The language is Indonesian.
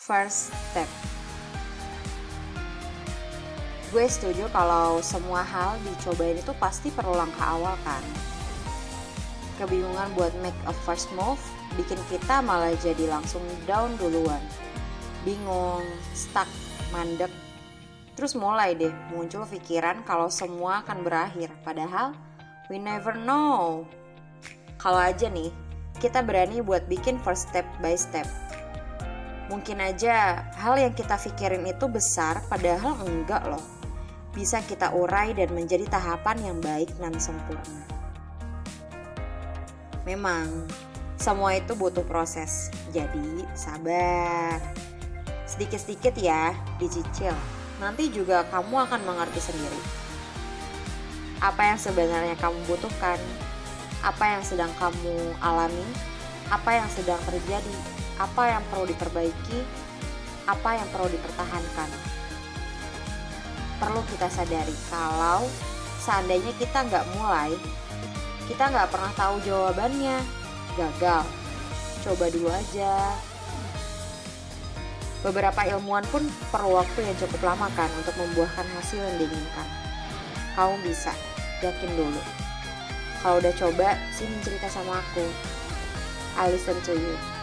first step. Gue setuju kalau semua hal dicobain itu pasti perlu langkah awal kan. Kebingungan buat make a first move bikin kita malah jadi langsung down duluan. Bingung, stuck, mandek. Terus mulai deh muncul pikiran kalau semua akan berakhir. Padahal we never know. Kalau aja nih, kita berani buat bikin first step by step Mungkin aja hal yang kita pikirin itu besar padahal enggak loh. Bisa kita urai dan menjadi tahapan yang baik dan sempurna. Memang semua itu butuh proses. Jadi sabar. Sedikit-sedikit ya, dicicil. Nanti juga kamu akan mengerti sendiri. Apa yang sebenarnya kamu butuhkan? Apa yang sedang kamu alami? Apa yang sedang terjadi? Apa yang perlu diperbaiki, apa yang perlu dipertahankan. Perlu kita sadari kalau seandainya kita nggak mulai, kita nggak pernah tahu jawabannya, gagal. Coba dulu aja. Beberapa ilmuwan pun perlu waktu yang cukup lama kan untuk membuahkan hasil yang diinginkan. Kamu bisa, yakin dulu. Kalau udah coba, sini cerita sama aku. I listen to you.